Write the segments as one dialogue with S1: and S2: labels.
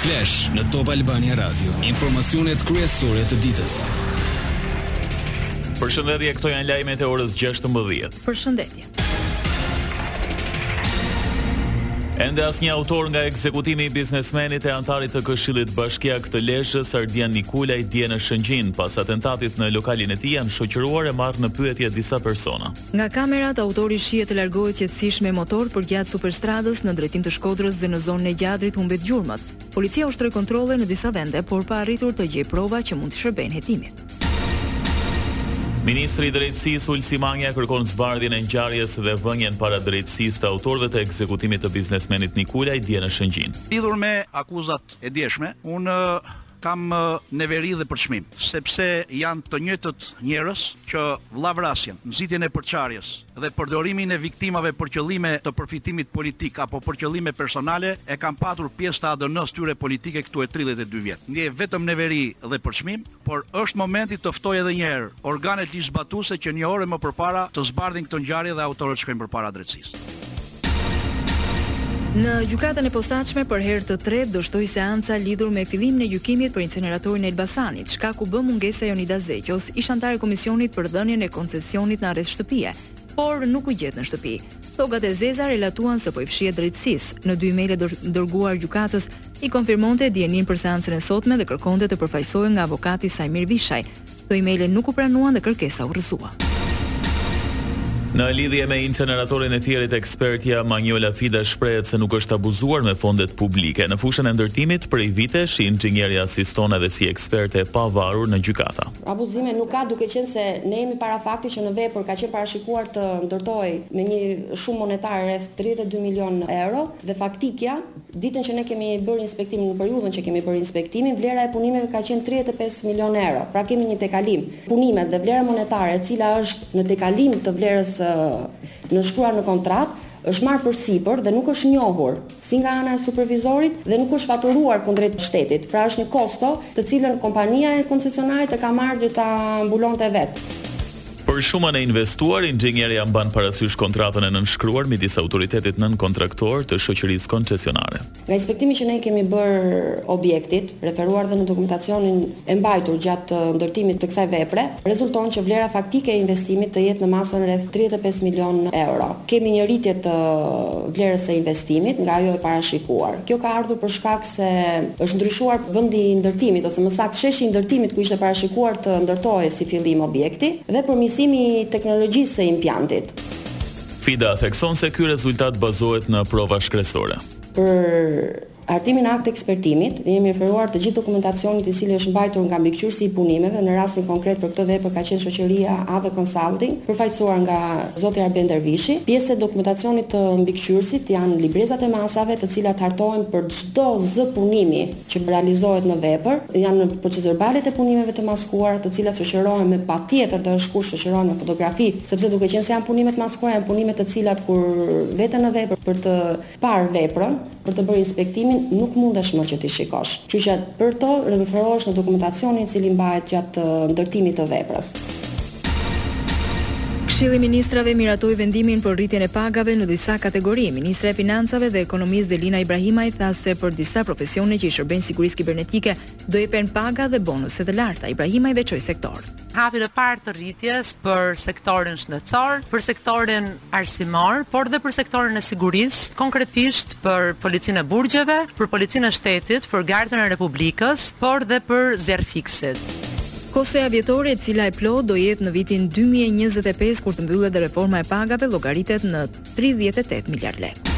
S1: Flash në Top Albania Radio, informacionet kryesore të ditës.
S2: Përshëndetje, këto janë lajmet e orës 16.
S3: Përshëndetje.
S2: Ende asnjë autor nga ekzekutimi i biznesmenit e anëtarit të këshillit bashkiak të Lezhës, Ardian Nikulaj, dje në Shëngjin, pas atentatit në lokalin e tij janë shoqëruar e marrë në pyetje disa persona.
S3: Nga kamerat, autori shihet të largohet qetësisht me motor përgjatë superstradës në drejtim të Shkodrës dhe në zonën e Gjadrit humbet gjurmët. Policia ushtroi kontrolle në disa vende, por pa arritur të gjejë prova që mund t'i shërbejnë hetimit.
S2: Ministri i Drejtësisë, Ulsi Manja kërkon zbardhjen e ngjarjes dhe vënien para drejtësisë të autorëve të ekzekutimit të biznesmenit Nikulaj dje në Shëngjin.
S4: Lidhur me akuzat e djeshme, unë Kam neveri dhe përçmim, sepse janë të njëjtët njerëz që vëllavrasjen, nxitjen e përçarjes dhe përdorimin e viktimave për qëllime të përfitimit politik apo për qëllime personale e kanë patur pjesë të ADN-së tyre politike këtu e tridhjetë e dy vjet. Ndjej vetëm neveri dhe përçmim, por është momenti të ftoj edhe një herë organet ligjzbatuese që një orë e më përpara të zbardhin këtë ngjarje dhe autorët shkojnë përpara drejtësisë.
S3: Në gjykatën e posaçme për herë të tretë dështoi seanca lidhur me fillimin e gjykimit për inceneratorin e Elbasanit, shkak u bë mungesa e Jonida Zeqos, ish-anëtare e komisionit për dhënien e koncesionit në arrest shtëpie, por nuk u gjet në shtëpi. Togat e zeza relatuan se po i fshihet drejtësisë. Në dy emaile dërguar gjykatës, i konfirmonte dijeninë për seancën e sotme dhe kërkonte të përfaqësohej nga avokati Saimir Vishaj, Këto emaile nuk u pranuan dhe kërkesa u rrëzua.
S2: Në lidhje me inceneratorin e Fierit, ekspertja Manjola Fida shprehet se nuk është abuzuar me fondet publike. Në fushën e ndërtimit prej vitesh, inxhinierja asiston edhe si eksperte e pavarur në gjykata.
S5: Abuzime nuk ka duke qenë se ne jemi para faktit që në vepër ka qenë parashikuar të ndërtohej me një shumë monetare rreth tridhjetë e dy milionë euro dhe faktikja, Ditën që ne kemi bërë inspektimin, në periudhën që kemi bërë inspektimin, vlera e punimeve ka qenë tridhjetë e pesë milionë euro. Pra kemi një tejkalim. Punimet dhe vlera monetare e cila është në tejkalim të vlerës së nënshkruar në kontratë, është marrë përsipër dhe nuk është njohur si nga ana e supervizorit dhe nuk është faturuar kundrejt shtetit. Pra është një kosto të cilën kompania koncesionare e ka marrë dhe ta mbulonte vetë.
S2: Për shumën e investuar, inxhinierja mban parasysh kontratën e nënshkruar midis autoritetit nënkontraktor të shoqërisë koncesionare.
S5: Nga inspektimi që ne i kemi bërë objektit, referuar dhe në dokumentacionin e mbajtur gjatë ndërtimit të kësaj vepre, rezulton që vlera faktike e investimit të jetë në masën rreth tridhjetë e pesë milionë euro. Kemi një rritje të vlerës së investimit nga ajo e parashikuar. Kjo ka ardhur për shkak se është ndryshuar vendi i ndërtimit ose më saktë sheshi i ndërtimit ku ishte parashikuar të ndërtohej si fillim objekti dhe përmirësimi i teknologjisë së impiantit.
S2: FIDA thekson se ky rezultat bazohet në prova shkresore.
S5: Për Hartimin e akt-ekspertimit, jemi referuar të gjithë dokumentacionit i cili është mbajtur nga mbikëqyrësi i punimeve, në rastin konkret për këtë vepër ka qenë shoqëria Ave Consulting, përfaqësuar nga Zoti Arben Dervishi, Pjesë e dokumentacionit të mbikëqyrësit janë librezat e masave të cilat hartohen për çdo zë punimi që realizohet në vepër, janë procesverbalet e punimeve të maskuara të cilat shoqërohen me patjetër dhe është kusht shoqërohen me fotografi, sepse duke qenë se janë punime të maskuara janë punime të cilat kur veten në vepër për të parë veprën për të bërë inspektimin nuk mundesh më që t'i shikosh, kështu që për to referohesh në dokumentacionin i cili mbahet gjatë ndërtimit të veprës.
S3: Këshilli i Ministrave miratoi vendimin për rritjen e pagave në disa kategori. Ministrja e Financave dhe Ekonomisë Delina Ibrahimaj tha se për disa profesione që i shërbejnë sigurisë kibernetike do jepen paga dhe bonuse të larta. Ibrahimaj veçoi sektorë.
S6: Hapin e parë të rritjes për sektorin shëndetësor, për sektorin arsimor, por dhe për sektorin e sigurisë, konkretisht për Policinë e Burgjeve, për Policinë e Shtetit, për Gardën e Republikës, por dhe për zjarrfikësit.
S3: Kostoja vjetore e cila e plotë do jetë në vitin dy mijë e njëzet e pesë kur të mbyllet dhe reforma e pagave llogaritet në tridhjetë e tetë miliardë lekë.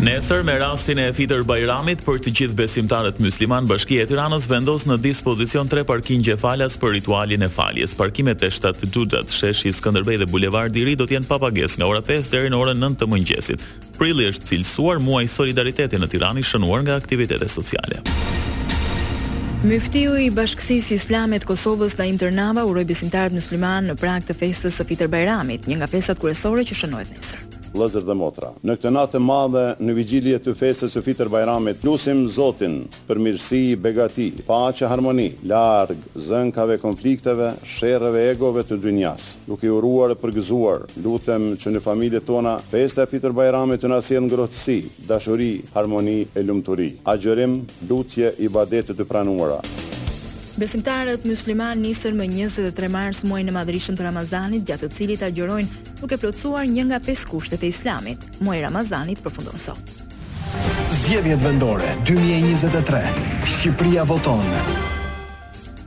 S2: Nesër, me rastin e Fitër Bajramit për të gjithë besimtarët myslimanë, Bashkia e Tiranës vendos në dispozicion tre parkingje falas për ritualin e faljes. Parkimet te Shtatë Xhuxhat, sheshi Skënderbej dhe bulevardi i ri do të jenë pa pagesë nga ora pesë deri në orën nëntë të mëngjesit. Prilli është cilësuar muaj solidariteti në Tiranë i shënuar nga aktivitete sociale.
S3: Myftiu i Bashkësisë Islame të Kosovës, Naim Tërnava, uroi besimtarët myslimanë në prag të festës së Fitër Bajramit. Një nga festat kryesore që shënohet nesër.
S7: Vëllezër dhe motra, në këtë natë të madhe, në vigjilje të festës së Fitër Bajramit, lusim Zotin për mirësi, begati, paqe, harmoni, larg zënkave, konflikteve, sherreve, egove të dynjasë. Duke i uruar e përgëzuar, lutem që në familjet tona, festa e Fitër Bajramit të na sjellë ngrohtësi, Dashuri, harmoni e lumturi. Agjërim, lutje, ibadete të pranuara.
S3: Besimtarët myslimanë nisën më njëzet e tre mars muajin e madhërishëm të Ramazanit, gjatë të cilit agjërojnë duke plotësuar një nga pesë kushtet e Islamit. Muaji i Ramazanit përfundon sot.
S8: Zgjedhjet Vendore dy mijë e njëzet e tre, Shqipëria voton!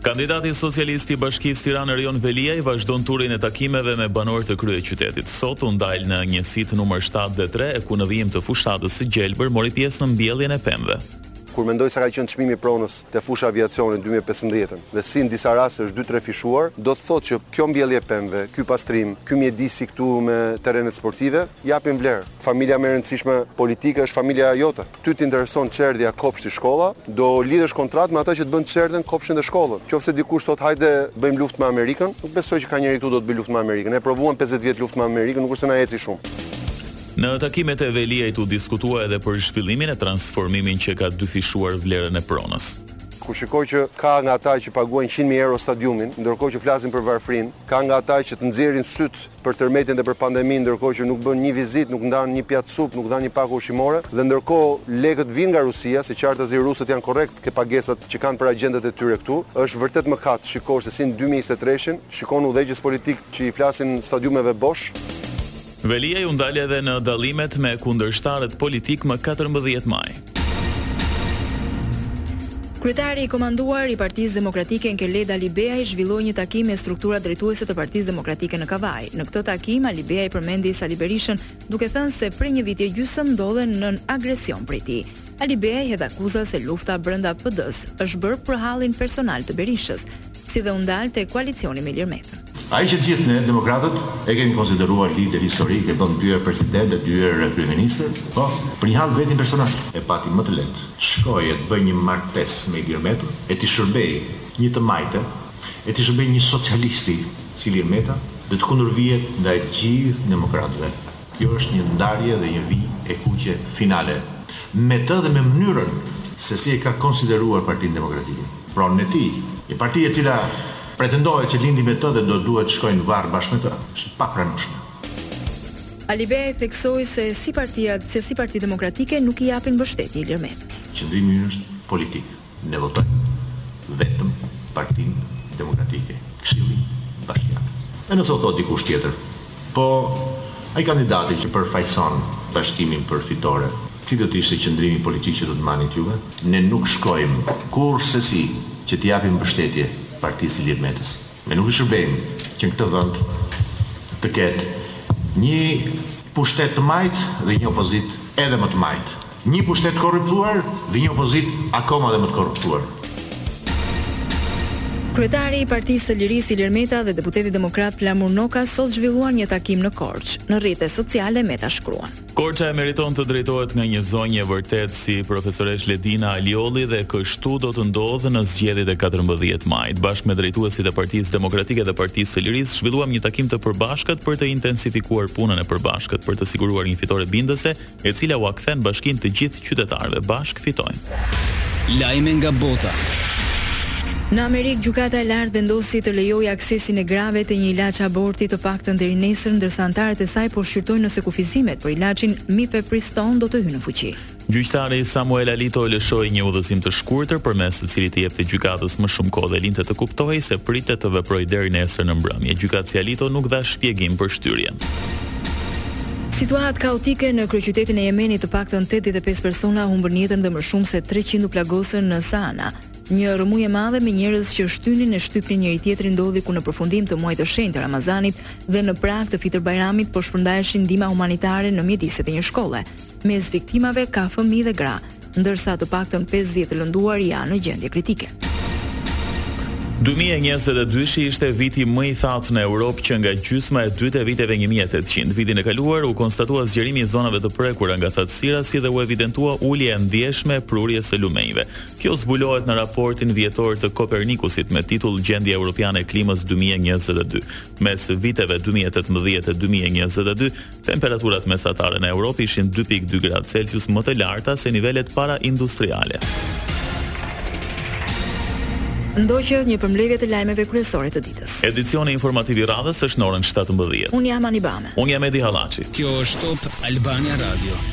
S2: Kandidati socialist i Bashkisë Tiranë Erion Veliaj vazhdon turin e takimeve me banorë të kryeqytetit. Sot u ndal në njësitë numër shtatë dhe tre, e ku në vijim të fushatës së gjelbër mori pjesë në mbjelljen e pemëve.
S9: Kur mendoj sa ka qenë çmimi i pronës te fusha e aviacionit dy mijë e pesëmbëdhjetë dhe si në disa raste është dy-trefishuar, do të thotë që kjo mbjellje e pemëve, ky pastrim, ky mjedisi këtu me terrenet sportive, japin vlerë. Familja më e rëndësishme politike është familja jote. ty t'intereson çerdhja kopshti shkolla, do lidhesh kontratë me ata që të bënë çerdhen, kopshtin dhe shkollën. Qoftëse dikush thotë hajde bëjmë luftë me Amerikën, nuk besoj që ka njeri këtu do të bëjë luftë me Amerikën. E provuam pesëdhjetë vjet luftë me Amerikën, nuk është se na eci shumë.
S2: Në takimet e Veliajt u diskutua edhe për zhvillimin e transformimin që ka dyfishuar vlerën e pronës.
S9: Kur shikoj që ka nga ata që paguajnë njëqind mijë euro stadiumin, ndërkohë që flasin për varfërinë, ka nga ata që të nxjerrin sytë për tërmetin dhe për pandeminë ndërkohë që nuk bën një vizitë, nuk ndan një pjatë supë, nuk dhan një pakë ushqimore dhe ndërkohë lekët vijnë nga Rusia, se qartazi rusët janë korrekt ke pagesat që kanë për agjendat e tyre këtu. Është vërtet mëkat, shikoj se si në dy mijë e njëzet e tre-shin, shikon udhëheqës politik që i flasin stadiumeve bosh.
S2: Veliaj u ndal edhe në dallimet me kundërshtarët politikë më katërmbëdhjetë maj.
S3: Kryetari i komanduar i Partisë Demokratike Enkelejd Alibeaj zhvilloi një takim me strukturat drejtuese të Partisë Demokratike në Kavajë. Në këtë takim Alibeaj përmendi Sali Berishën, duke thënë se prej një viti e gjysmë ndodhen nën agresion prej tij. Alibeaj hedh akuza se lufta brenda PD-së është bërë për hallin personal të Berishës. si dhe u ndal te koalicioni me Ilir Metën.
S10: Ai që të gjithë ne, demokratët, e kemi konsideruar lider historik, e bëmë dy herë president e dy herë kryeministër, po, për një hall vetin personal, e pati më të lehtë të shkojë e të bëjë një martesë me Ilir Metën, e t'i shërbejë një të majte, e t'i shërbejë një socialisti si Ilir Meta dhe të kundërvihet ndaj të gjithë demokratëve. Kjo është një ndarje dhe një vijë e kuqe finale me të dhe me mënyrën se si e ka konsideruar Partinë Demokratike, pronë e tij. Një parti e cila pretendohet që lindi me të dhe do duhet të shkojë në varr bashkë me të, është e papranueshme.
S3: Alibeaj theksoi se si partia se si Parti Demokratike nuk i japin mbështetje Ilir Metës.
S10: Qëndrimi ynë është politik. Ne votojmë vetëm Partinë Demokratike, Këshilli Bashkiak. E nëse u thotë dikush tjetër, po ai kandidati që përfaqëson Bashkimin për fitore, si do të ishte qëndrimi politik që do të merrnit juve? Ne nuk shkojmë kurrsesi që t'i japim mbështetje partisë së Ilir Metës. Ne nuk i shërbejmë që në këtë vend të ketë një pushtet të majtë dhe një opozitë edhe më të majtë. Një pushtet të korruptuar dhe një opozitë akoma dhe më të korruptuar.
S3: Kryetari i Partisë së Lirisë Ilir Meta dhe deputeti demokrat Flamur Noka sot zhvilluan një takim në Korçë. Në rrjete sociale Meta shkruan.
S2: Korça e meriton të drejtohet nga një zonjë e vërtetë si profesoreshë Ledina Aliolli dhe kështu do të ndodhë në zgjedhjet e katërmbëdhjetë majit. Bashkë me drejtuesit e Partisë Demokratike dhe Partisë së Lirisë zhvilluam një takim të përbashkët për të intensifikuar punën e përbashkët për të siguruar një fitore bindëse e cila ua kthen bashkinë të gjithë qytetarëve, bashkë fitojmë.
S1: Lajme nga bota.
S3: Në Amerikë, Gjykata e Lartë vendosi të lejojë aksesin e grave te një ilaç aborti të paktën deri nesër, ndërsa anëtarët e saj po shqyrtojnë nëse kufizimet për ilaçin mifepriston do të hyjnë në fuqi.
S2: Gjyqtari Samuel Alito lëshoi një udhëzim të shkurtër përmes të cilit i jepte gjykatës më shumë kohë dhe linte të kuptohej se pritet të veprojë deri nesër në mbrëmje. Gjykatësi Alito nuk dha shpjegim për shtyrjen.
S3: Situatë kaotike në kryeqytetin e Jemenit, të paktën tetëdhjetë e pesë persona humbën jetën dhe më shumë se treqind u plagosën në Sana. Një rrëmujë e madhe me njerëz që shtynin e shtypnin njëri-tjetrin ndodhi kur në përfundim të muajit të shenjtë të Ramazanit dhe në prag të Fitër Bajramit po shpërndaheshin ndihma humanitare në mjediset e një shkolle. Mes viktimave ka fëmijë dhe gra. ndërsa të paktën pesëdhjetë të lënduar janë në gjendje kritike.
S2: Dy mijë e njëzet e dyshi ishte viti më i thatë në Europë që nga gjysma e dytë e viteve një mijë e tetëqind. Vitin e kaluar u konstatua zgjerimi i zonave të prekura nga thatësira si dhe u evidentua ulje e ndjeshme e prurjes së lumenjve. Kjo zbulohet në raportin vjetor të Kopernikusit me titull Gjendja Europiane e Klimës dy mijë e njëzet e dy. Mes viteve dy mijë e tetëmbëdhjetë e dy mijë e njëzet e dy, Temperaturat mesatare në Europë ishin 2.2 gradë Celsius më të larta se nivelet paraindustriale.
S3: Ndoqët një përmbledhje të lajmeve kryesore të ditës.
S2: Edicioni informativ i radhës është në orën 17.
S3: Unë jam Ani Bame.
S2: Unë jam Edi Hallaçi.
S1: Kjo është Top Albania Radio.